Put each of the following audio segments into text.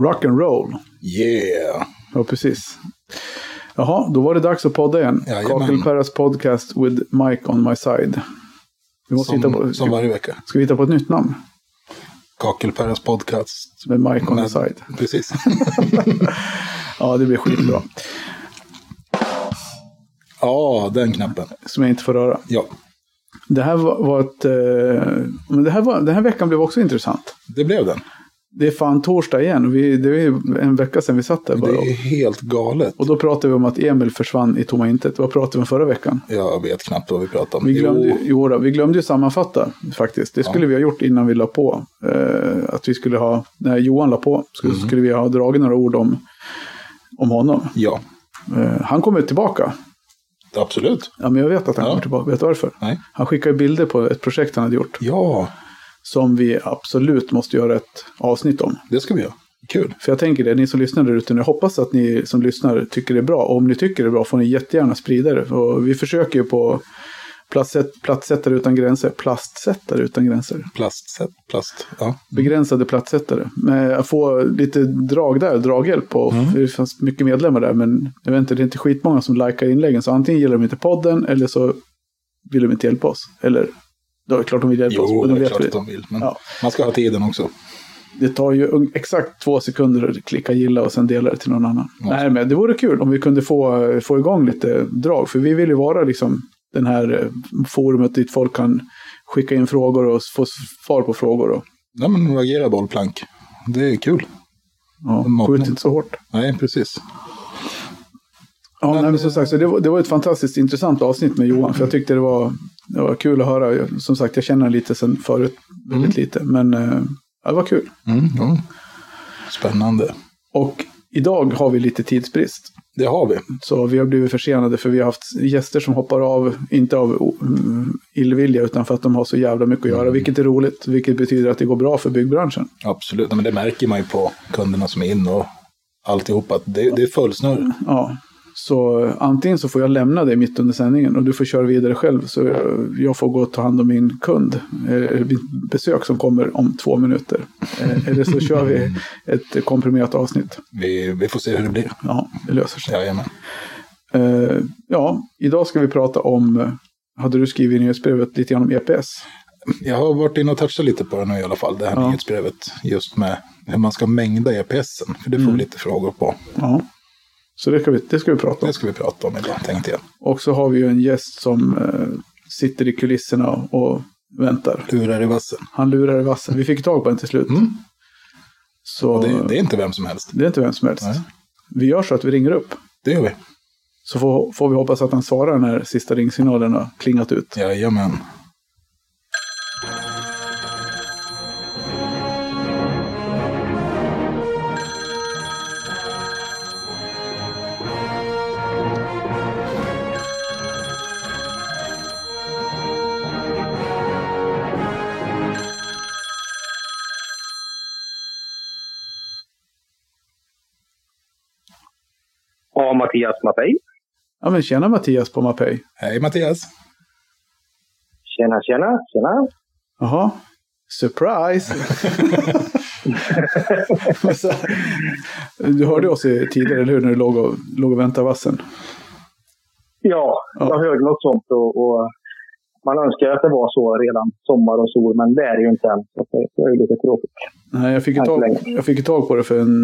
Rock and roll. Yeah! Ja, precis. Jaha, då var det dags att podda igen. Kakelperras podcast with Mike on my side. Vi måste hitta på, Som, som varje vecka. ska vi hitta på ett nytt namn? Kakelperras podcast. Med Mike on the side. Precis. Ja, det blir skitbra. Ja, den knappen. Som jag inte får röra. Ja, Det här var, var ett... Eh, men det här var, den här veckan blev också intressant. det blev den. Det är fan torsdag igen. och Vi, det är en vecka sedan vi satt där bara. Det är helt galet. Och då pratade vi om att Emil försvann i tomma intet. Vad pratade vi om förra veckan? Jag vet knappt vad vi pratar om. Vi glömde, Jo, jo, vi glömde ju sammanfatta faktiskt. Det skulle vi ha gjort innan vi la på. Eh, att vi skulle ha, när Johan la på, skulle, Mm. skulle vi ha dragit några ord om, om honom. Ja, Eh, han kommer tillbaka. absolut. Ja, men jag vet att han Ja. kommer tillbaka. Vet du varför? Nej. Han skickade bilder på ett projekt han hade gjort. Ja, Som vi absolut måste göra ett avsnitt om. det ska vi göra. Kul. För jag tänker det, ni som lyssnar där ute jag hoppas att ni som lyssnar tycker det är bra. Och om ni tycker det är bra får ni jättegärna sprida det. Och vi försöker ju på plastsätt, utan gränser, plastsättare utan gränser, Plastsätt, plast. Ja. begränsade plastsättare. Med att få lite drag där, draghjälp. Och Det fanns mycket medlemmar där, men jag vet inte, det är inte skitmånga som likar inläggen. Så antingen gillar de inte podden eller så vill de inte hjälpa oss. Eller, då är det klart de vill hjälpa oss. Jo, det de är klart vi. att de vill. Men Ja. man ska ha tiden också. Det tar ju exakt två sekunder att klicka gilla och sen dela det till någon annan. Nej, men det vore kul om vi kunde få, få igång lite drag. För vi vill ju vara liksom den här eh, forumet dit folk kan skicka in frågor och få svar på frågor. Och, Ja, men agera bollplank. Det är kul. ja, skjut inte så hårt. Nej, precis. Ja, Men- nej, men som sagt, så det, var, det var ett fantastiskt intressant avsnitt med Johan. För jag tyckte det var, det var kul att höra. Som sagt, jag känner lite sen förut. Väldigt lite. Men eh, ja, det var kul. Mm, mm. Spännande. Och idag har vi lite tidsbrist. Det har vi. Så vi har blivit försenade för vi har haft gäster som hoppar av, inte av mm, illvilja utan för att de har så jävla mycket att göra. Vilket är roligt, vilket betyder att det går bra för byggbranschen. Absolut. Ja, Men det märker man ju på kunderna som är inne och alltihop. Att det, det är fullsnurr. Ja. Så eh, antingen så får jag lämna dig mitt under sändningen och du får köra vidare själv. Så jag- jag får gå och ta hand om min kund, eh, mitt besök som kommer om två minuter. Eh, Eller så kör vi ett komprimerat avsnitt. Vi, vi får se hur det blir. Ja, det löser sig. Jajamän. Eh, Ja, idag ska vi prata om, eh, hade du skrivit i nyhetsbrevet lite grann om EPS? Jag har varit inne och touchat lite på det nu i alla fall. Det här Ja. nyhetsbrevet. Just med hur man ska mängda EPSen. För det får vi lite frågor på. Ja. Så det ska, vi, det ska vi prata om. Det ska vi prata om idag tänkte jag. Och så har vi ju en gäst som eh, sitter i kulisserna och väntar. Lurar i vassen. Han lurar i vassen. Vi fick tag på en till slut. Mm. Så det, det, det är inte vem som helst. är inte vem som helst. Nej. Vi gör så att vi ringer upp. Det gör vi. Så får, får vi hoppas att han svarar när sista ringsignalen har klingat ut. Jajamän. Mattias Mattei. Ja men tjena Mattias på Mapei. Hej Mattias. Tjena, tjena, tjena. Jaha. Surprise! Du hörde oss i- tidigare, eller hur? När du låg och, låg och väntade vassen. Ja, Ja. jag hörde något sånt och, och man önskar att det var så redan sommar och sol, men det är det ju inte än. Så det är ju lite tråkigt. Nej, jag fick, ju tag, jag fick ju tag på det för en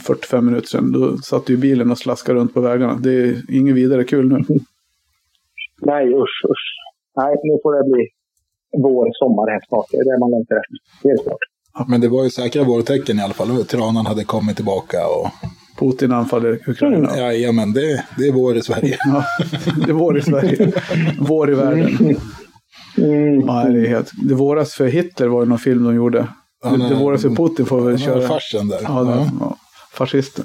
45 minuter sedan. Då satt ju bilen och slaskade runt på vägarna. Det är inget vidare kul nu. Nej, usch, usch. Nej, nu får det bli vår, sommar här snart. Det är det man längtar efter. Helt klart. Men det var ju säkra vårtecken i alla fall. Tranan hade kommit tillbaka och Putin anfaller Ukraina. jajamän, det, det är vår i Sverige. Ja, det är vår i Sverige. Vår i världen. Mm. Nej, det är helt... Det våras för Hitler var ju någon film de gjorde. Ja, Det, det våras för Putin får väl här köra. farsen där. Ja, det, Ja. ja, fascisten.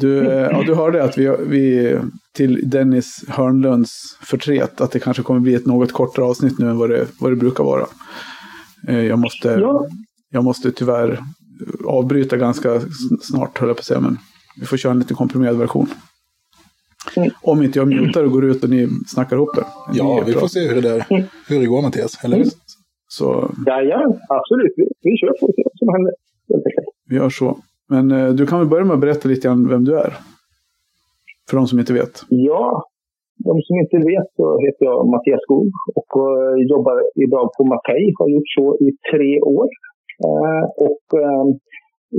Du, ja, du hörde att vi, vi till Dennis Hörnlunds förtret att det kanske kommer bli ett något kortare avsnitt nu än vad det, vad det brukar vara. Eh, Jag måste, Ja. jag måste tyvärr avbryta ganska snart, höll jag på att säga, men vi får köra en lite komprimerad version. Mm. Om inte jag mutar och går ut och ni snackar ihop er. Ja, vi får se hur det, där, hur det går Mattias. Eller? Så Jajamän, absolut. Vi, vi kör på vad som händer. Vi gör så. Men eh, du kan väl börja med att berätta lite grann vem du är? För de som inte vet. Ja, de som inte vet så heter jag Mattias Skog och eh, jobbar idag på Mapei. Har gjort så i tre år. Eh, och ehm,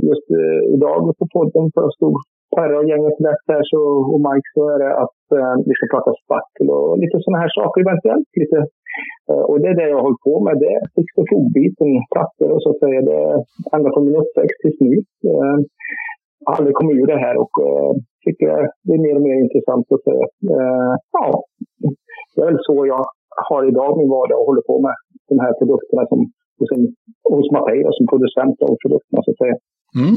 just eh, idag på podden för stod Perra och gänget lätt här så, och Mike så är det att eh, vi ska prata spackel och lite sådana här saker eventuellt. Lite, eh, och det är det jag har hållit på med. Det är fix och fogbiten, katter och så att säga. Det är ända från min uppväxt tills nu. Eh, jag har aldrig kommit ur det här och eh, tycker det är mer och mer intressant att säga. Eh, ja, det är väl så jag har idag min vardag och håller på med de här produkterna som, som hos Mapei som producent av produkterna så att säga. Mm.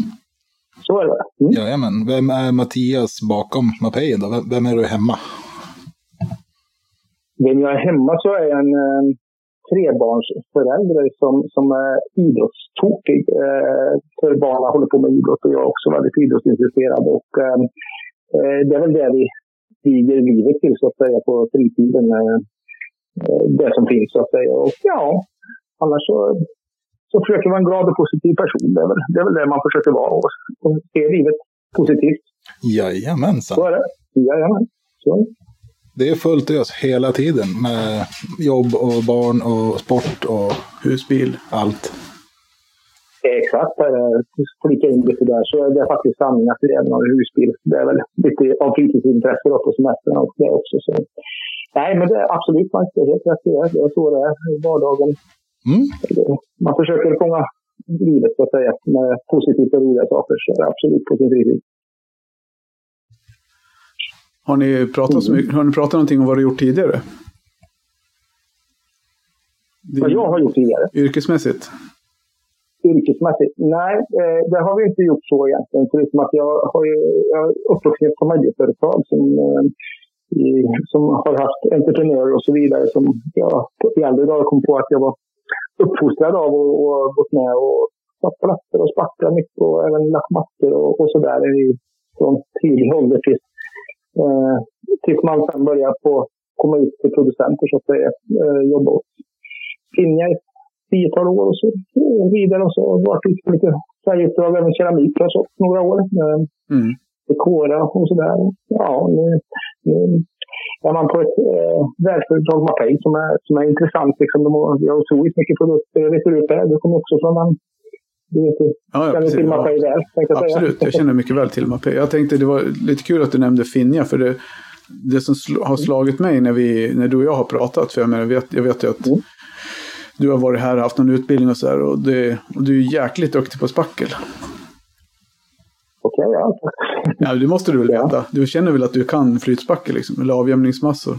Så är det. Mm. Jajamän. Vem är Mattias bakom Mapejen då? Vem, är du hemma? Vem jag är hemma så är jag en eh, trebarnsförälder som, som är idrottstokig. Eh, för barnen håller på med idrott och jag är också väldigt idrottsintresserad. Och, eh, eh, det är väl det vi viger livet till så att säga på fritiden. Eh, eh, det som finns så att säga. Och ja, annars så, så försöker man vara en glad och positiv person. Det är väl det, är väl det man försöker vara och, och se livet positivt. Jajamensan. Så är det. Jajamän. Så. det. Det är fullt ös hela tiden med jobb och barn och sport och Husbil. allt. Exakt, flika in lite där så är det faktiskt sanning att det är någon husbil. Det är väl lite av fritidsintresse på semestern och det också. Så. Nej, men det är absolut, man det är helt rätt. Det är, det är så det är i vardagen. Mm. Man försöker fånga livet så att säga med positivt och roliga saker. Så är absolut på sin fritid. Har ni pratat, så mycket, har ni pratat någonting om vad du gjort tidigare? Vad jag har gjort tidigare. Yrkesmässigt? yrkesmässigt? Nej, eh, det har vi inte gjort så egentligen. Förutom att jag har uppvuxen i ett familjeföretag som, eh, som har haft entreprenörer och så vidare. Som jag i äldre dagar kom på att jag var uppfostrad av och, och gått med och satt plattor och spacklat mycket och även lagt mattor och, och så där i, från tidig ålder tills, eh, tills man sen börjar få komma ut till producenter så att säga, eh, jobba åt Finja i tiotal år och så vidare och så varit ute på lite Sverigeuppdrag, även keramik jag sålt några år. Eh, Mm. Dekora och sådär. Ja, nu, nu är man på ett eh, världsföretag Mapei som är, som är intressant. Liksom, de har, vi har otroligt mycket produkter. Jag vet hur det är. Du kommer också från en... Du vet, Ja, ja, känner till Mapei väl, jag. Absolut, jag känner mycket väl till Mapei. Jag tänkte det var lite kul att du nämnde Finja, för det, det som sl- har slagit mig när, vi, när du och jag har pratat, för jag, menar, jag, vet, jag vet ju att Mm. du har varit här och haft någon utbildning och sådär, och, det- och du är jäkligt duktig på spackel. Okej, ja. Ja, det måste du väl Ja. veta? Du känner väl att du kan flytspackel, liksom, eller avjämningsmassor?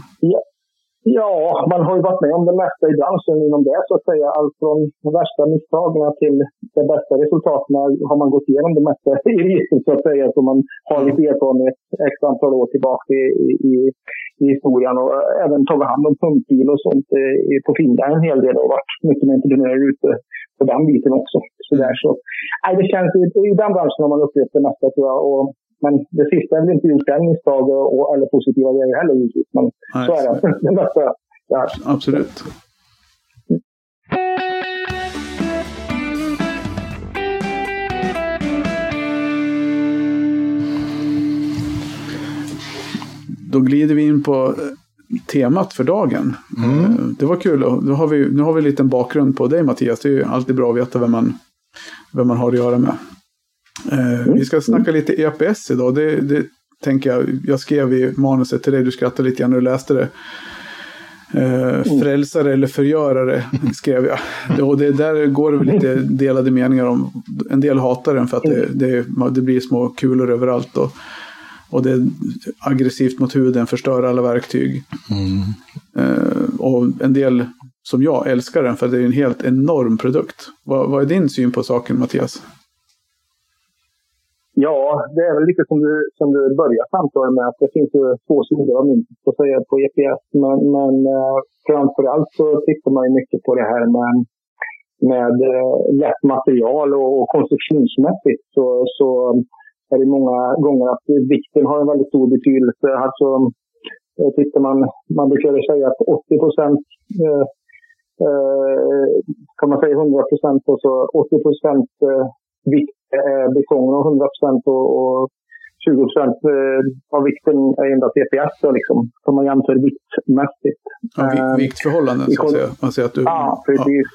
Ja, man har ju varit med om det mesta i branschen inom det så att säga. Allt från de värsta misstagen till de bästa resultaten har man gått igenom det mesta i registret så att säga. Så man har lite erfarenhet x antal år tillbaka i, i, i, historien och även tagit hand om pumpbil och sånt eh, på Finland en hel del och varit mycket med entreprenörer ute på den biten också. Så där, så, nej, det känns, i, I den branschen har man upplevt det mesta tror jag. Och, men det sista har väl inte gjort den misstag och, eller positiva grejer heller givetvis. Men Nej, så är det. Det mesta. Ja. Absolut. Då glider vi in på eh, temat för dagen. Eh, Det var kul. Då har vi, nu har vi en liten bakgrund på dig Mattias. Det är ju alltid bra att veta vem man, vem man har att göra med. Eh, Vi ska snacka lite EPS idag. Det, det tänker jag. Jag skrev i manuset till dig. Du skrattade lite grann när du läste det. Eh, frälsare eller förgörare skrev jag. Och det, där går det väl lite delade meningar om. En del hatar den för att det, det, det blir små kulor överallt. Och, och det är aggressivt mot huden, förstör alla verktyg. Eh, och en del som jag älskar den för det är en helt enorm produkt. Vad, vad är din syn på saken Mattias? Ja, det är väl lite som du, som du börjar samtalet med. att Det finns ju två sidor av myntet så att säga på EPS. Men, men eh, framförallt så tittar man ju mycket på det här med, med eh, lätt material och, och konstruktionsmässigt. Så, så är det många gånger att vikten har en väldigt stor betydelse. Alltså, eh, tittar man, man brukar säga att 80 procent eh, eh, kan man säga 100 procent och så 80 procent eh, vikt är betongen och 100 procent och, och 20 procent eh, av vikten är endast EPS då, liksom. Om man jämför viktmässigt. Ja, Eh, viktförhållanden så att säga. Man säger att du, Ja, precis.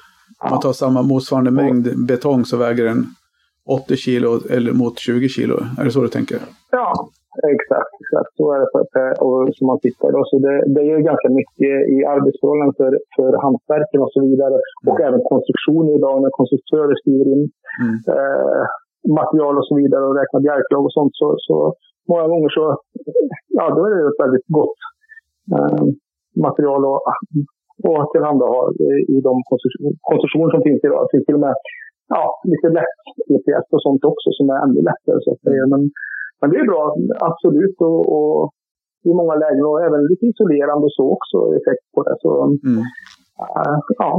Om man tar samma motsvarande mängd betong så väger den 80 kilo eller mot 20 kilo. Är det så du tänker? Ja, exakt. exakt. Så är det för, för- och, som man tittar. Då. Så det, det är ganska mycket i arbetsförhållanden för, för hantverken och så vidare. Och även konstruktion idag när konstruktörer skriver in Mm. eh, material och så vidare och räknar bjälklag och sånt. Så, så många gånger så ja, då är det ett väldigt gott eh, material att, att tillhandahålla i- de konstruktion, konstruktioner som finns idag. Det finns till och med ja, lite lätt EPS och sånt också som är ännu lättare. Så att säga. Men, men det är bra, absolut. Och, och i många lägen och även lite isolerande och så också effekt på det. Så Mm. äh, ja,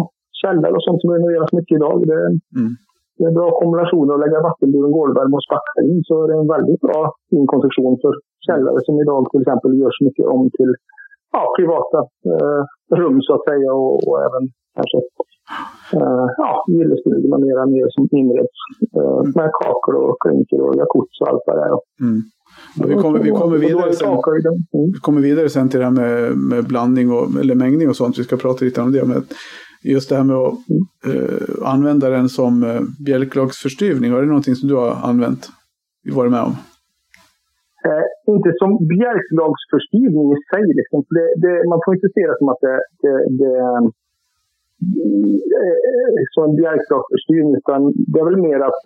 källare och sånt som renoveras mycket idag. Det, Mm. det är bra kombinationer att lägga vattenburen golvvärme och spacka in. Så det är en väldigt bra fin konstruktion för källare som idag till exempel görs mycket om till ja, privata eh, rum så att säga och, och även kanske eh, ja, gillestugor med mera mer som inreds eh, med kakel och klinker och jacuzzi och allt vad det är. Mm. Ja, vi, kommer, vi, kommer är vidare sen. Mm. vi kommer vidare sen till det här med, med blandning och, eller mängning och sånt. Vi ska prata lite om det. Men just det här med att eh, använda den som eh, bjälklagsförstyvning. Var det någonting som du har använt? Varit med om? Eh, inte som bjälklagsförstyrning i sig. Liksom. Det, det, man får inte se det som att det, det, det Eh, som en bjälklagsförstyrning. Utan det är väl mer att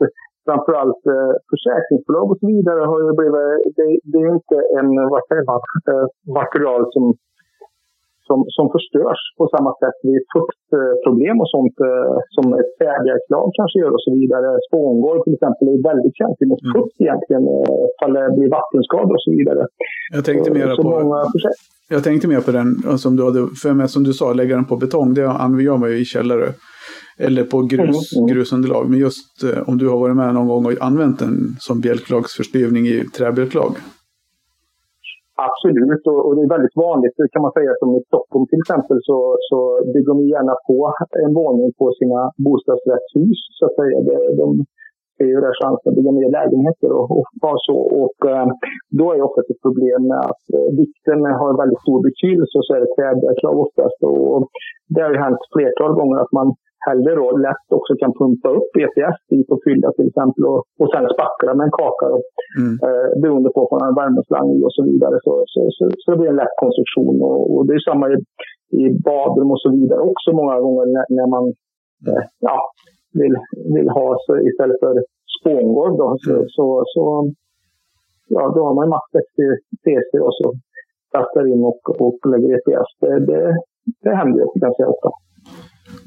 framförallt eh, försäkringsbolag och så vidare har ju blivit... Det, det är inte en, vad säger man, eh, material som, som, som förstörs på samma sätt vid fuktproblem och sånt eh, som ett färdighetslag kanske gör och så vidare. Spångolv till exempel är väldigt känsligt mot fukt egentligen, eh, ifall det blir vattenskador och så vidare. Jag tänkte mer så på... många projekt. Jag tänkte mer på den eh, som du hade, för mig, som du sa, lägga den på betong. Det gör man ju i källare. Eller på grus, Mm, mm. grusunderlag. Men just eh, om du har varit med någon gång och använt den som bjälklagsförstyvning i träbjälklag. Absolut, och, och det är väldigt vanligt det kan man säga som i Stockholm till exempel så, så bygger de gärna på en våning på sina bostadsrättshus så att säga. De, de ser ju där chansen att bygga mer lägenheter och, och så. Och eh, då är det ofta ett problem med att eh, vikten har en väldigt stor betydelse och så är det träbjälklag oftast. Och det har ju hänt flertal gånger att man hellre då lätt också kan pumpa upp ETS dit och fylla till exempel och, och sen spackla med en kaka och, Mm. eh, beroende på om man har en värmeslang i och så vidare. Så, så, så, så det blir en lätt konstruktion och, och det är samma i, i badrum och så vidare också många gånger när, när man eh, ja, vill, vill ha så istället för spångolv då, så, så, så ja, då har man max 60 cc och så kastar in och, och lägger EPS. Det, det, det händer ju ganska ofta.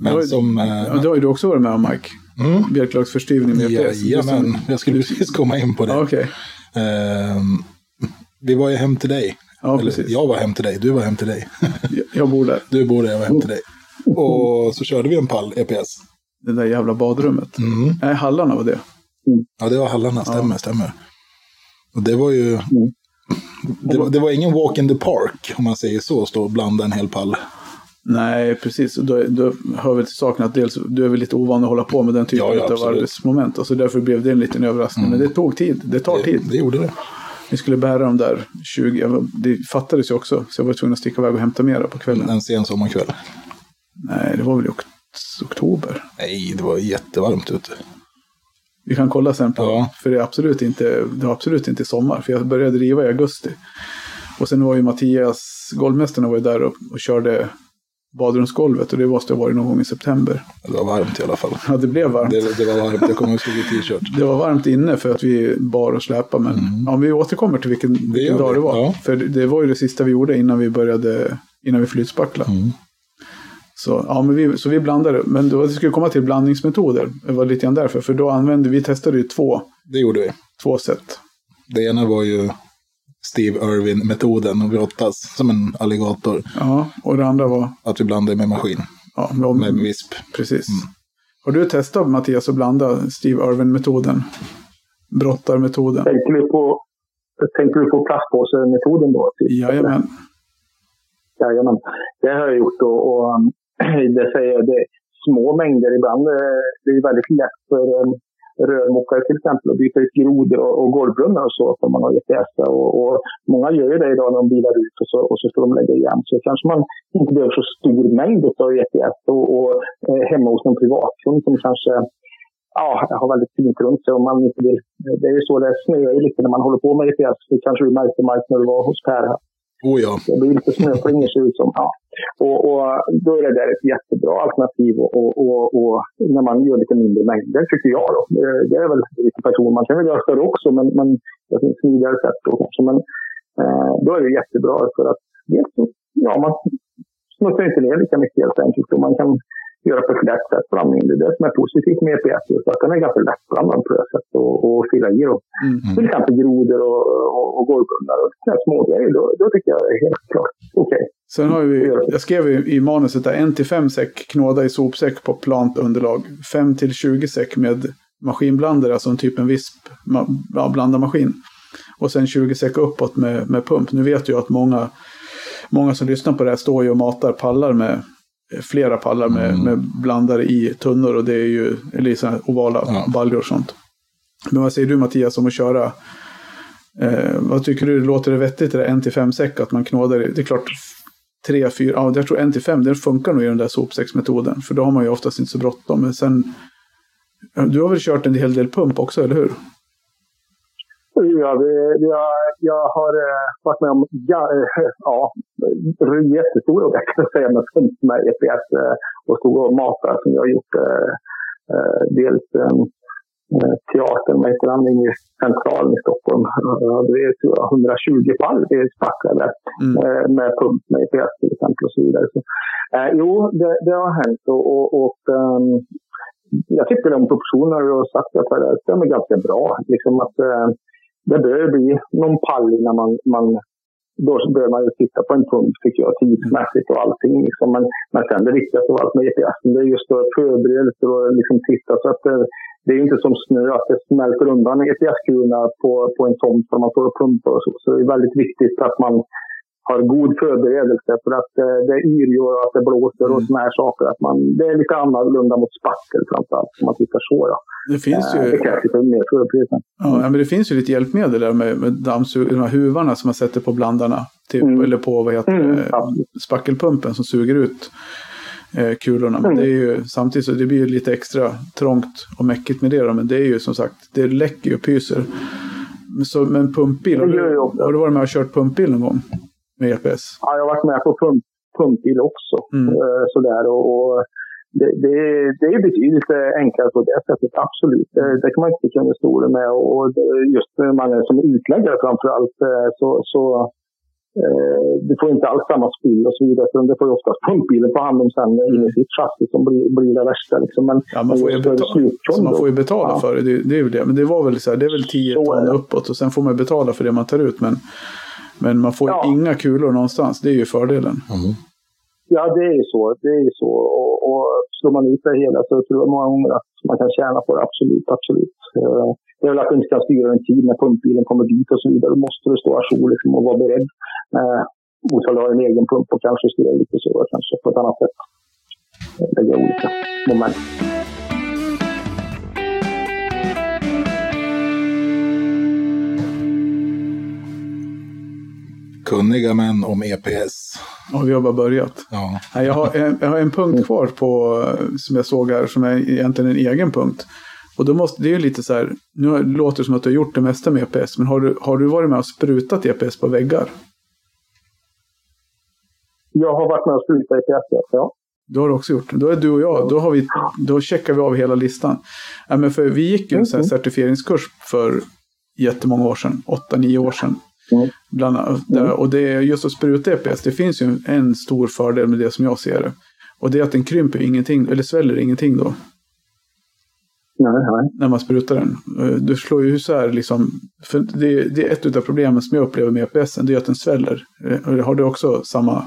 Men Oj. som... Eh, Ja, det har ju du också varit med om, Mike. mm, Bjälklagsförstyvning med EPS. Jajamän, jag skulle precis komma in på det. Ja, okej. Ehm, vi var ju hem till dig. Ja, Eller, precis. jag var hem till dig, du var hem till dig. Jag- bor där. Du bor där, jag var hem till dig. Och så körde vi en pall EPS. Det där jävla badrummet. Mm. Nej, hallarna var det. Ja, det var hallarna, stämmer, stämmer. Och det var ju... Mm. Det, var- det var ingen walk in the park, om man säger så, stå och blanda en hel pall. Nej, precis. Då, då hör väl till saken att dels du är väl lite ovan att hålla på med den typen Ja, ja, av arbetsmoment. Och så därför blev det en liten överraskning. Men det tog tid. Det tar tid. Det, det gjorde det. Vi skulle bära dem där 20. jag var- Det fattades ju också. Så jag var tvungen att sticka iväg och hämta mera på kvällen. En sen sommarkväll. Nej, det var väl i ok- oktober. Nej, det var jättevarmt ute. Vi kan kolla sen på. Ja. För det är absolut inte, det var absolut inte sommar. För jag började riva i augusti. Och sen var ju Mattias, golvmästaren var ju där och, och körde badrumsgolvet. Och det måste ha varit någon gång i september. Det var varmt i alla fall. Ja, det blev varmt. Det, det var varmt, jag kommer ihåg t-shirt. Det var varmt inne för att vi bar och släpade. Men ja, vi återkommer till vilken, vilken Mm. dag vi, det var. ja. För det, det var ju det sista vi gjorde innan vi började, innan vi flytspacklade. Mm. Så, ja, men vi, så vi blandade. Men vi skulle komma till blandningsmetoder. Det var lite grann därför. För då använde vi, testade ju två, Det gjorde vi. två sätt. Det ena var ju Steve Irwin-metoden och brottas som en alligator. Ja, och det andra var Att vi blandade med maskin, ja, med, med visp. Precis. Har du testat Mattias att blanda Steve Irwin-metoden? Brottarmetoden? Tänker vi på, tänker vi på plastpåsemetoden då? Typ? Jajamän. Jajamän. Det har jag gjort och, och det säger det små mängder ibland. eh, Det är väldigt lätt för um, rörmokare till exempel och byta ut grodor och, och golvbrunnar och så som man har EPS. Och, och, många gör ju det idag när de bilar ut och så, och så ska de lägga igen. Så kanske man inte behöver så stor mängd av EPS och, och eh, hemma hos någon privatkund som kanske ja, har väldigt fint runt sig. Om man inte vill. Det är ju så det snöar lite när man håller på med EPS. Det kanske du märkte Mike när du var hos Per. Oh ja. Det blir lite snöflingor ser ut som. Ja. Och, och, då är det där ett jättebra alternativ och, och, och, och, när man gör lite mindre mängder tycker jag. Då. Det är väl lite person. Man kan väl göra större också men, men det finns smidigare sätt då kanske. Men eh, då är det jättebra för att dels ja, man smutsar inte ner lika mycket helt enkelt. Och man kan göra på ett lätt sätt blandningen. Det är det som är positivt med EPS. Så att den är ganska lättblandad på det sättet och, och fylla i. Då. Mm. Till exempel grodor och, och, och golvbrunnar och smågrejer. Då, då tycker jag det är helt klart okej. Okay. Sen har vi, jag skrev i manuset där 1-5 säck knåda i sopsäck på plant underlag. 5-20 säck med maskinblandare, alltså en typ en visp ja, blandarmaskin. Och sen 20 säck uppåt med, med pump. Nu vet jag att många, många som lyssnar på det här står ju och matar pallar med flera pallar med, mm. med blandare i tunnor och det är ju eller så ovala ja. baljor och sånt. Men vad säger du Mattias om att köra? Eh, vad tycker du, låter det vettigt det där 1-5 säck att man knådar det? Är klart 3, 4, ja jag tror 1-5 det funkar nog i den där sopsäcksmetoden. För då har man ju oftast inte så bråttom. Men sen, du har väl kört en hel del pump också, eller hur? Ja, vi, jag, jag har eh, varit med om ja, eh, ja, jättestora objekt med, med EPS eh, och stod och matade som jag har gjort. Eh, eh dels eh, eh, teatern, vad heter den, i centralen i Stockholm. Det är 120 fall vi spacklade mm. med pump med EPS till exempel och så vidare. Så, jo, det, det, har hänt och, och, och um, jag tycker de proportioner du har sagt att det stämmer ganska bra. Liksom att, det bör bli någon pall innan man, man då bör man ju titta på en pump tycker jag, tidsmässigt och allting. Liksom. Men, men sen det viktigaste av allt med GPS, det är just förberedelser och liksom titta så att det, det är inte som snö att det smälter undan GPS-kulorna på, på en tomt när man står och pumpar och så. Så det är väldigt viktigt att man har god förberedelse för att eh, det yr ju och att det blåser och mm. såna här saker. Att man, det är lite annorlunda mot spackel framförallt om man tittar så. Då. Det finns ju... Det krävs lite mer förberedelse. Ja, men det finns ju lite hjälpmedel där med, med dammsug, de här huvarna som man sätter på blandarna. Typ, mm. Eller på vad heter mm, spackelpumpen som suger ut eh, kulorna. Men det är ju samtidigt så det blir ju lite extra trångt och mäckigt med det. Då, men det är ju som sagt, det läcker ju och pyser. Så, men pumpbil, har du, har du varit med och kört pumpbil någon gång? Med EPS? Ja, jag har varit med på pump, pumpbil också. Mm. Uh, sådär, och, och det, det, det, är betydligt enklare på det sättet, absolut. Det, det kan man inte sticka under stolen med. Och just när man är som utläggare framför allt eh, så, så eh, du får inte alls samma spill och så vidare. Det får ju oftast pumpbilen på hand om sen mm. in i sitt chassi som blir, blir det värsta. Liksom. Men, ja, man, får ju betala, man får ju betala ja. för det. det. Det är väl det. Men det var väl så här, det är väl 10 ton uppåt och sen får man betala för det man tar ut. Men men man får ja. inga kulor någonstans, det är ju fördelen. Mm. Ja, det är ju så. Det är så. Och, och slår man ut det hela så tror jag många gånger att man kan tjäna på det. Absolut, absolut. Eh, det är väl att du inte kan styra en tid när pumpbilen kommer dit och så vidare. Då måste du stå ajour liksom och vara beredd. Eh, Motsatt har en egen pump och kanske styra lite så, kanske på ett annat sätt. Lägga olika moment. Kunniga män om EPS. Och vi har bara börjat. Ja. Jag, har en, jag har en punkt kvar på, som jag såg här, som är egentligen en egen punkt. Och då måste, det är ju lite så här, nu låter det som att du har gjort det mesta med EPS, men har du, har du varit med och sprutat EPS på väggar? Jag har varit med och sprutat EPS, ja. Det har du också gjort. Då är du och jag, då, har vi, då checkar vi av hela listan. Ja, men för vi gick ju en mm. certifieringskurs för jättemånga år sedan, åtta, nio år sedan. Mm. Bland annat. Mm. Och det är just att spruta EPS, det finns ju en stor fördel med det som jag ser det. Och det är att den krymper ingenting, eller sväller ingenting då. Nej, nej. När man sprutar den. Eh, du slår ju isär liksom. För det, det är ett av problemen som jag upplever med EPS, det är att den sväller. Eh, har du också samma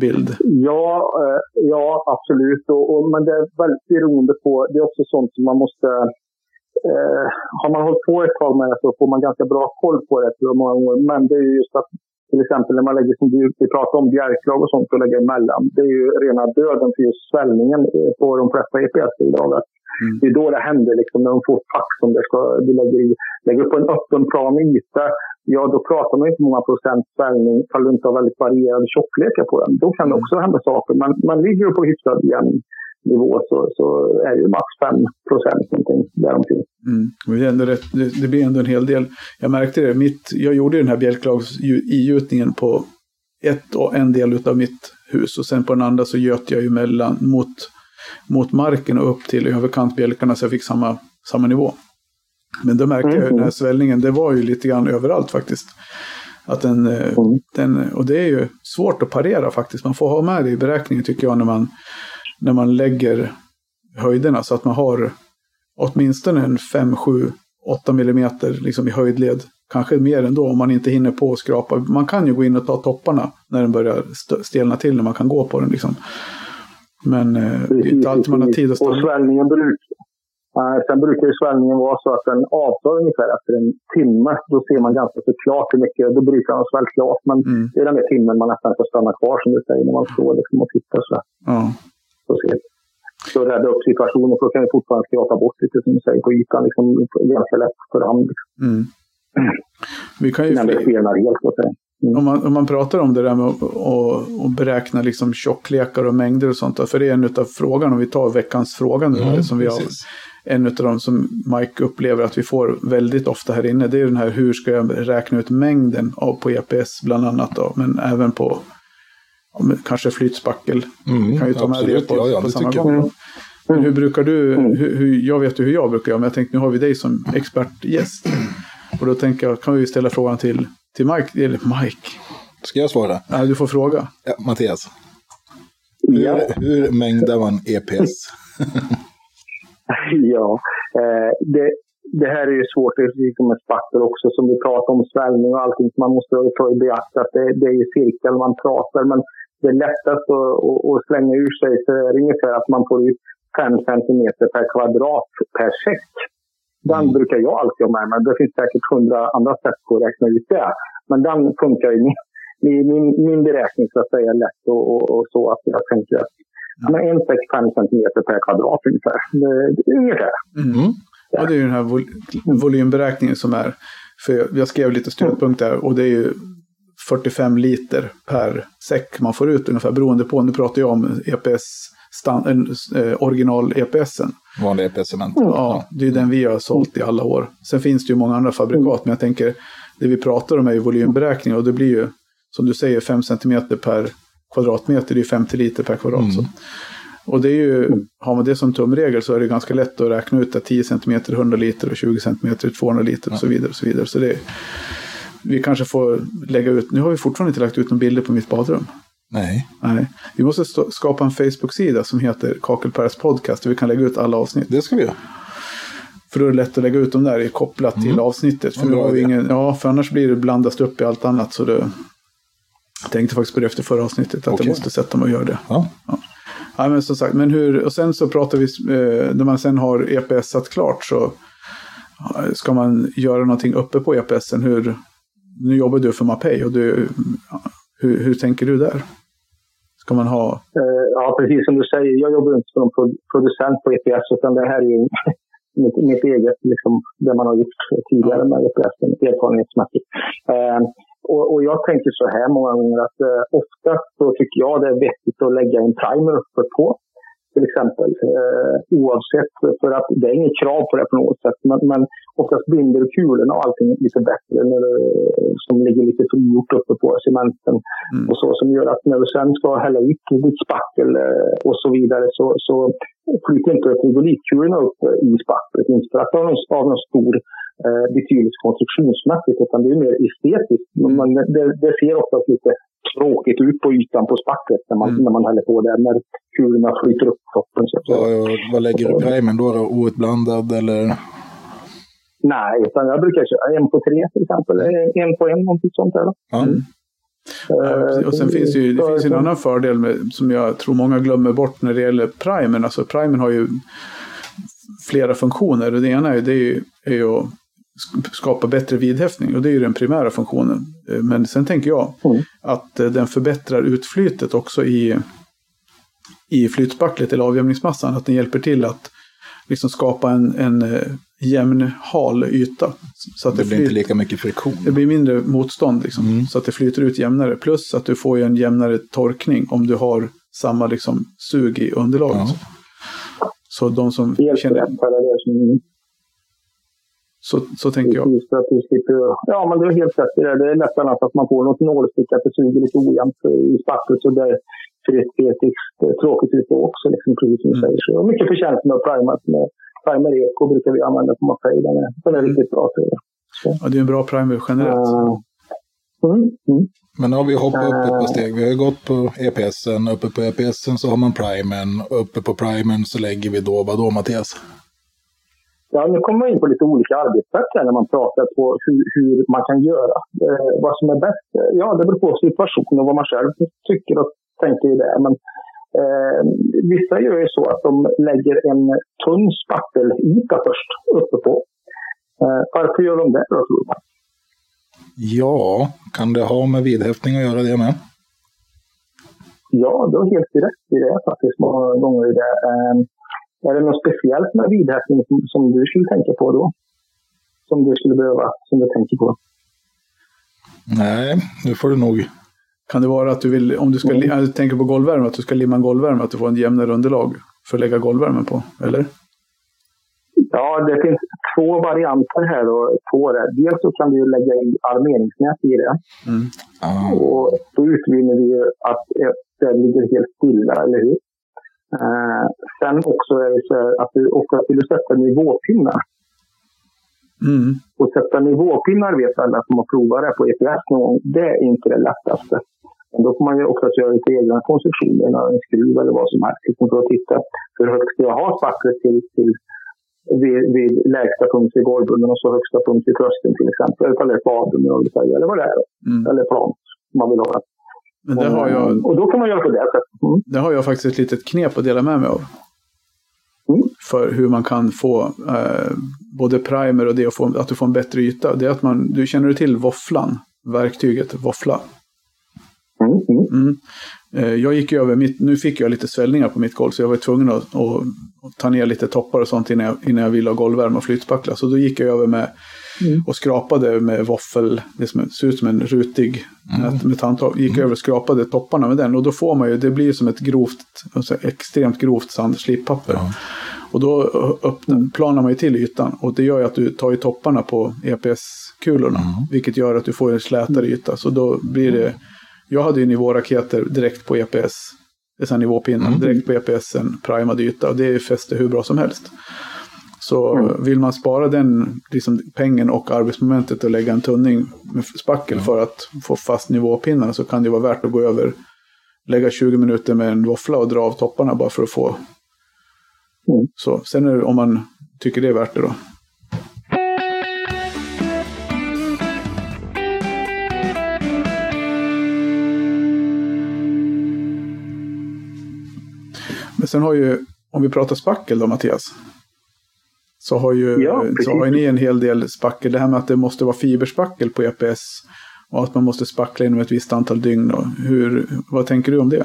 bild? Ja, eh, ja absolut. Och, och, men det är väldigt beroende på, det är också sånt som man måste eh, har man hållit på ett tag med det så får man ganska bra koll på det jag många gånger. Men det är just att till exempel när man lägger, som vi pratar om, bjälklag och sånt och lägger emellan. Det är ju rena döden för just svällningen på de flesta EPS idag. Mm. Det är då det händer, liksom, när de får fack som det ska, vi lägger i. Lägger upp en öppen plan yta, ja då pratar man inte många procent svängning ifall du inte har väldigt varierade tjocklekar på den. Då kan det mm. också hända saker. Men man ligger på hyfsad jämn nivå så, så är det max 5 procent någonting däromkring. Mm. Det, det, det blir ändå en hel del. Jag märkte det, mitt, jag gjorde den här bjälklags-igjutningen på ett och en del av mitt hus och sen på den andra så göt jag ju mellan mot, mot marken och upp till överkantbjälkarna så jag fick samma, samma nivå. Men då märkte mm. jag den här svällningen, det var ju lite grann överallt faktiskt. Att den, eh, mm. den, och det är ju svårt att parera faktiskt. Man får ha med det i beräkningen tycker jag när man, när man lägger höjderna så att man har åtminstone en 5, 7, 8 millimeter liksom i höjdled kanske mer ändå om man inte hinner på och skrapa. Man kan ju gå in och ta topparna när den börjar stelna till när man kan gå på den. Liksom. Men eh, det är inte alltid man har tid att stanna. Och svällningen bruk, eh, sen brukar ju svällningen vara så att den avtar ungefär efter en timme. Då ser man ganska så klart hur mycket, då brukar den ha svällt klart. Men mm. det är den där timmen man nästan får stanna kvar som du säger när man står liksom och tittar så. Ja. Så, ser, så rädda upp situationen för då kan vi fortfarande skrapa bort lite som du säger på ytan. Liksom, ganska lätt för hand. Mm. Vi kan ju Innan det skenar helt, så att säga. Mm. Om, man, om man pratar om det där med att beräkna liksom tjocklekar och mängder och sånt. För det är en av frågan, om vi tar veckans fråga nu, mm, som vi har, en av de som Mike upplever att vi får väldigt ofta här inne. Det är den här hur ska jag räkna ut mängden av på EPS bland annat då, men även på kanske flytspackel. Mm, kan ju ta med det på, ja, ja, på samma gång. Mm. Men hur brukar du, mm. hur, hur, jag vet ju hur jag brukar göra, men jag tänkte nu har vi dig som expertgäst. Och då tänker jag, kan vi ställa frågan till, till Mike, eller Mike. Ska jag svara? Nej, du får fråga. Ja, Mattias. Hur, ja. hur mängdar man EPS? ja, eh, det, det här är ju svårt, det är som med spackel också, som vi pratar om svällning och allting. Man måste ta i beaktning att det, det är ju cirkel man pratar. Men det är lättast att, att, att slänga ur sig så är det ungefär att man får ut 5 cm per kvadrat per check. Den mm. brukar jag alltid ha med mig. Det finns säkert hundra andra sätt att räkna ut det. Men den funkar i min, min, min beräkning så att säga lätt och, och, och så att jag tänker att ja. men 1,65 cm per kvadrat ungefär. ungefär. Mm. Och det är ju den här vol volymberäkningen som är. För jag skrev lite stödpunkter och det är ju 45 liter per säck man får ut ungefär beroende på. Nu pratar jag om EPS, stand, eh, original EPSen. Vanlig EPS-cement. Ja, det är den vi har sålt i alla år. Sen finns det ju många andra fabrikat, men jag tänker det vi pratar om är ju volymberäkning och det blir ju som du säger 5 cm per kvadratmeter, det är 50 liter per kvadrat. Mm. Och det är ju, har man det som tumregel så är det ganska lätt att räkna ut att 10 cm 100 liter och 20 cm 200 liter och så vidare. Och så vidare. Så det, vi kanske får lägga ut, nu har vi fortfarande inte lagt ut några bilder på mitt badrum. Nej. Nej. Vi måste skapa en Facebook-sida som heter Kakelpärs podcast. Där vi kan lägga ut alla avsnitt. Det ska vi göra. För då är det lätt att lägga ut dem där kopplat mm. till avsnittet. För, ja, ingen, ja, för annars blir det blandat upp i allt annat. Så det, jag tänkte faktiskt på det efter förra avsnittet. Att okay. jag måste sätta mig och göra det. Ja. ja. Ja. men som sagt, men hur, och sen så pratar vi, eh, när man sen har EPS satt klart så ska man göra någonting uppe på EPSen. Hur, nu jobbar du för Mapei och du, hur, hur tänker du där? Ska man ha? Eh, ja, precis som du säger. Jag jobbar inte som producent på EPS, utan det här är ju mitt, mitt eget, liksom, det man har gjort tidigare med EPS, erfarenhetsmässigt. Och, och, jag tänker så här många gånger att eh, ofta så tycker jag det är vettigt att lägga en timer uppe på till exempel. Eh, oavsett, för att det är inget krav på det på något sätt. Men, men oftast binder du kulorna och allting lite bättre när det, som ligger lite frigjort uppe på cementen. Mm. Och så som gör att när du sen ska hälla ut ditt spackel eh, och så vidare så, så flyter inte frigolitkulorna upp i spacklet. Inte för att det har någon stor eh, betydelse konstruktionsmässigt utan det är mer estetiskt. Mm. Man, det, det ser oftast lite tråkigt ut på ytan på spacklet när man, mm. när man häller på det. När kulorna flyter upp toppen. Så, så. Ja, vad lägger du primern då? då? Outblandad eller? Nej, utan jag brukar köra en på tre till exempel. En på en, någonting sånt där. Ja. Mm. Ja, och sen finns det ju det finns en annan fördel med, som jag tror många glömmer bort när det gäller primern. Alltså primern har ju flera funktioner. Det ena är, det är, ju, är ju att skapa bättre vidhäftning och det är ju den primära funktionen. Eh, men sen tänker jag mm. att eh, den förbättrar utflytet också i, i flytspacklet eller avjämningsmassan. Att den hjälper till att liksom skapa en, en eh, jämn hal yta. Så att Det det, blir inte flyter, lika mycket friktion. det blir mindre motstånd liksom, Mm. så att det flyter ut jämnare. Plus att du får en jämnare torkning om du har samma liksom, sug i underlaget. Ja. Så de som känner, rätt. Det är det som så, så tänker jag. Precis, för att du slipper... Ja, men du har helt rätt det. Det är annars att man får något nålstick, att det suger lite ojämnt i spacklet. Så det ser estetiskt eh, tråkigt ut också, liksom, precis som du Mm. säger. Så mycket förtjänst med primer. Med primer Eco brukar vi använda på Mapei. Den är, den är riktigt bra. Till det. Ja, det är en bra primer generellt. Uh, mm, mm. Men nu har vi hoppat upp ett par Eh. steg. Vi har gått på EPSen. Uppe på EPSen så har man primern. Uppe på primern så lägger vi då vad då Mattias? Ja, nu kommer man in på lite olika arbetssätt här när man pratar på hur, hur man kan göra. Eh, vad som är bäst? Eh, Ja, det beror på situationen och vad man själv tycker och tänker i det. Men eh, vissa gör ju så att de lägger en tunn spattelyta först uppe på. Eh, varför gör de det då, tror du? Ja, kan det ha med vidhäftning att göra det med? Ja, du har helt rätt i det faktiskt många gånger. I det. Är det något speciellt med vidhäftning som, som du skulle tänka på då? Som du skulle behöva, som du tänker på? Nej, nu får du nog. Kan det vara att du vill, om du ska, li- jag tänker på golvvärme, att du ska limma en golvvärme, att du får en jämnare underlag för att lägga golvvärmen på? Eller? Ja, det finns två varianter här då, på det. Dels så kan du lägga i armeringsnät i det. Mm. Ah, Och då utvinner vi ju att det ligger helt stilla, eller hur? Eh, sen också är det så att du ofta vill sätta nivåpinnar. Mm. Och sätta nivåpinnar vet alla som har provat det på EPS någon gång. Det är inte det lättaste. Men då får man ju också göra lite egna konstruktioner, en skruv eller vad som helst. Liksom för att titta hur högt ska jag ha spacklet till, till vid, vid lägsta punkt i golvbrunnen och så högsta punkt i tröskeln till exempel. Eller ett badrum eller vad det är. Mm. Eller plan man vill ha. Men det har, jag, Och då kan man göra på det sättet. Mm. det har jag faktiskt ett litet knep att dela med mig av. Mm. För hur man kan få eh, både primer och det och få, att du får en bättre yta. Det är att man, du känner du till våfflan? Verktyget våffla. Mm. Mm. Mm. Eh, Jag gick över, mitt, nu fick jag lite svällningar på mitt golv så jag var tvungen att, att, att ta ner lite toppar och sånt innan jag, innan jag ville ha golvvärme och flytspackla. Så då gick jag över med Mm. och skrapade med våffel, det som ser ut som en rutig nät med tandtag. Gick över och skrapade topparna med den och då får man ju, det blir som ett grovt, alltså extremt grovt sandslipapper. Ja. Och då öppnar, planar man ju till ytan och det gör ju att du tar ju topparna på EPS-kulorna. Vilket gör att du får en slätare yta. Så då blir det, jag hade ju nivåraketer direkt på EPS. Det så här nivåpinnar, direkt på EPS, en primad yta. Och det fäster hur bra som helst. Så vill man spara den liksom, pengen och arbetsmomentet och lägga en tunning med spackel för att få fast nivåpinnar så kan det vara värt att gå över, lägga 20 minuter med en våffla och dra av topparna bara för att få. Mm. Så sen är det om man tycker det är värt det då. Men sen har ju, om vi pratar spackel då Mattias. Så har ju, Ja, precis. så har ju ni en hel del spackel. Det här med att det måste vara fiberspackel på EPS. Och att man måste spackla inom ett visst antal dygn. Hur, vad tänker du om det?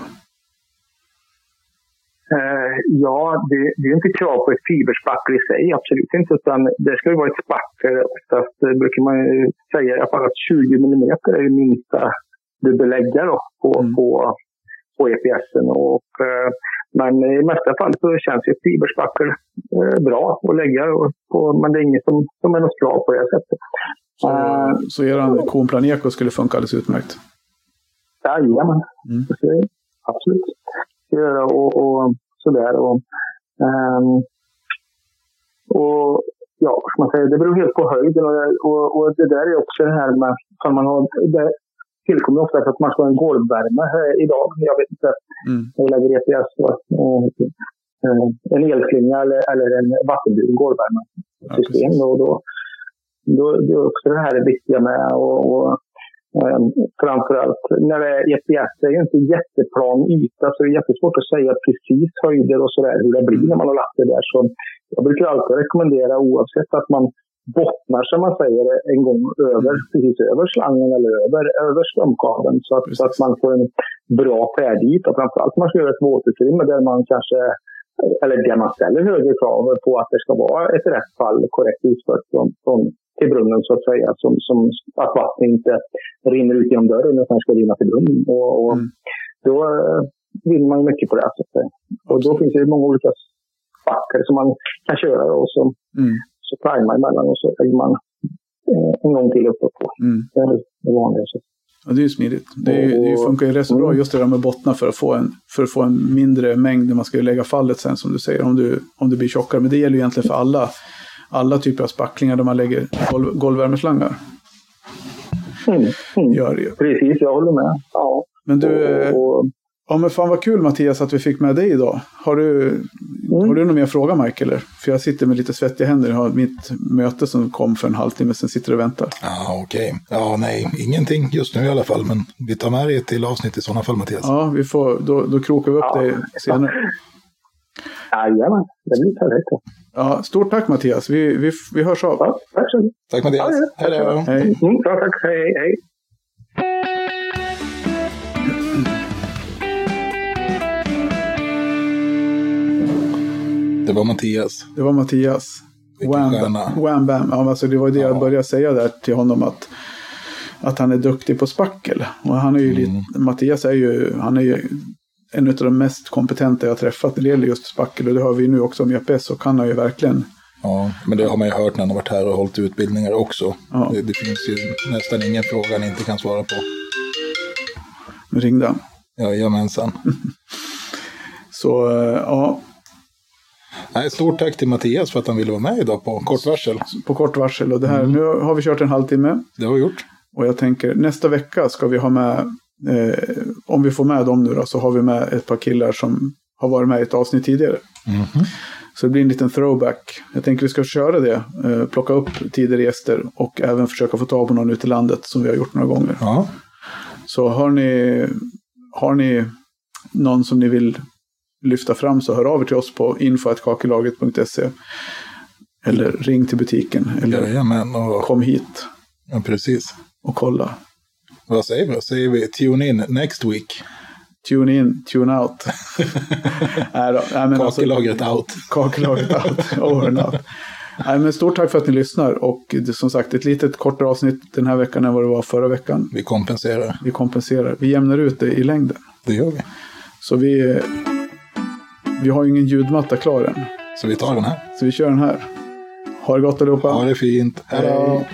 Eh, ja, det, det är inte krav på ett fiberspackel i sig, absolut inte. Utan det ska ju vara ett spackel. Oftast eh, brukar man ju säga i alla fall att 20 millimeter är det minsta du bör lägga då på, Mm. på, på EPSen. Och, eh, men i mesta fall så känns ju fiberspackel eh, bra att lägga. På, men det är inget som, som är något krav på det sättet. Så, Eh, så eran Komplan Eko skulle funka alldeles utmärkt. Jajamän, Mm. Absolut. Göra och, och sådär. Och, ehm, och ja, man säga, det beror helt på höjden. Och, och, och det där är också det här med, man har, det tillkommer ofta för att man ska ha en golvvärme idag. Jag vet inte, Mm. EPS och, och, eh, en elslinga eller, eller en vattenburen golvvärmesystem. Ja, då, då, då, det är också det här det viktiga med och, och eh, framförallt när det är EPS, det är ju inte jätteplan yta så det är jättesvårt att säga precis höjder och sådär hur det blir när man har lagt det där. Så jag brukar alltid rekommendera oavsett att man bottnar som man säger en gång över, precis över slangen eller över, över strömkabeln så att, så att man får en bra färdyta. Framförallt man ska göra ett våtutrymme där man kanske eller där man ställer högre krav på att det ska vara ett rätt fall korrekt utfört från, från till brunnen så att säga. Som, som att vattnet inte rinner ut genom dörren utan ska rinna till brunnen. Och, och mm. Då eh, vinner man mycket på det. Så att säga. Och då finns det många olika backar som man kan köra och så, mm. Så primar emellan och så lägger man eh, en gång till uppe på. Mm. Det är det vanliga. Så. Ja, det är ju smidigt. Det, är, det funkar ju rätt så bra just det där med bottnar för att få en, för att få en mindre mängd när man ska lägga fallet sen som du säger. Om, du, om det blir tjockare. Men det gäller ju egentligen för alla, alla typer av spacklingar där man lägger golv, golvvärmeslangar. Mm. Mm. Gör det ju. Precis, jag håller med. Ja. Men du, och, och, Ja men fan vad kul Mattias att vi fick med dig idag. Har du, mm. har du någon mer fråga Mike eller? För jag sitter med lite svettiga händer. Jag har mitt möte som kom för en halvtimme sedan sitter och väntar. Ja okej. Okay. Ja nej, ingenting just nu i alla fall. Men vi tar med dig till avsnitt i sådana fall Mattias. Ja, vi får, då, då krokar vi upp ja. dig senare. Jajamän, det blir perfekt. Ja, stort tack Mattias. Vi, vi, vi hörs av. Ja, tack så mycket. Tack Mattias. Ja, Hej då. Hej. Mm, tack, hej, hej. Det var Mattias. Det var Mattias. Wham, wham bam. Ja, alltså det var det ja. jag började säga där till honom att, att han är duktig på spackel. Och han är ju mm. lite, Mattias är ju, han är ju en av de mest kompetenta jag träffat när det gäller just spackel. Och det har vi nu också om EPS och han har ju verkligen Ja, men det har man ju hört när han har varit här och hållit utbildningar också. Ja. Det, det, finns ju nästan ingen fråga han inte kan svara på. Nu ringde han. Jajamensan. Så eh, ja, Nej, stort tack till Mattias för att han ville vara med idag på kort varsel. På kort varsel. Och det här, mm. Nu har vi kört en halvtimme. Det har vi gjort. Och jag tänker nästa vecka ska vi ha med, eh, om vi får med dem nu då, så har vi med ett par killar som har varit med i ett avsnitt tidigare. Mm. Så det blir en liten throwback. Jag tänker vi ska köra det. Eh, plocka upp tidigare gäster och även försöka få tag på någon ute i landet som vi har gjort några gånger. Ja. Så har ni, har ni någon som ni vill lyfta fram så hör av er till oss på info.kakelagret.se. Eller ring till butiken. Eller Jajamän, och... kom hit. Ja, precis. Och kolla. Vad säger vi? Säger vi tune in next week? Tune in, tune out. Nej då, nej, men alltså- kakelagret alltså, out. Kakelagret out, over and out. Nej, men stort tack för att ni lyssnar och som sagt ett litet kortare avsnitt den här veckan än vad det var förra veckan. Vi kompenserar. Vi kompenserar. Vi jämnar ut det i längden. Det gör vi. Så vi vi har ju ingen ljudmatta klar än. Så vi tar den här. Så vi kör den här. Ha det gott allihopa. Ha det fint. Hej. Hej.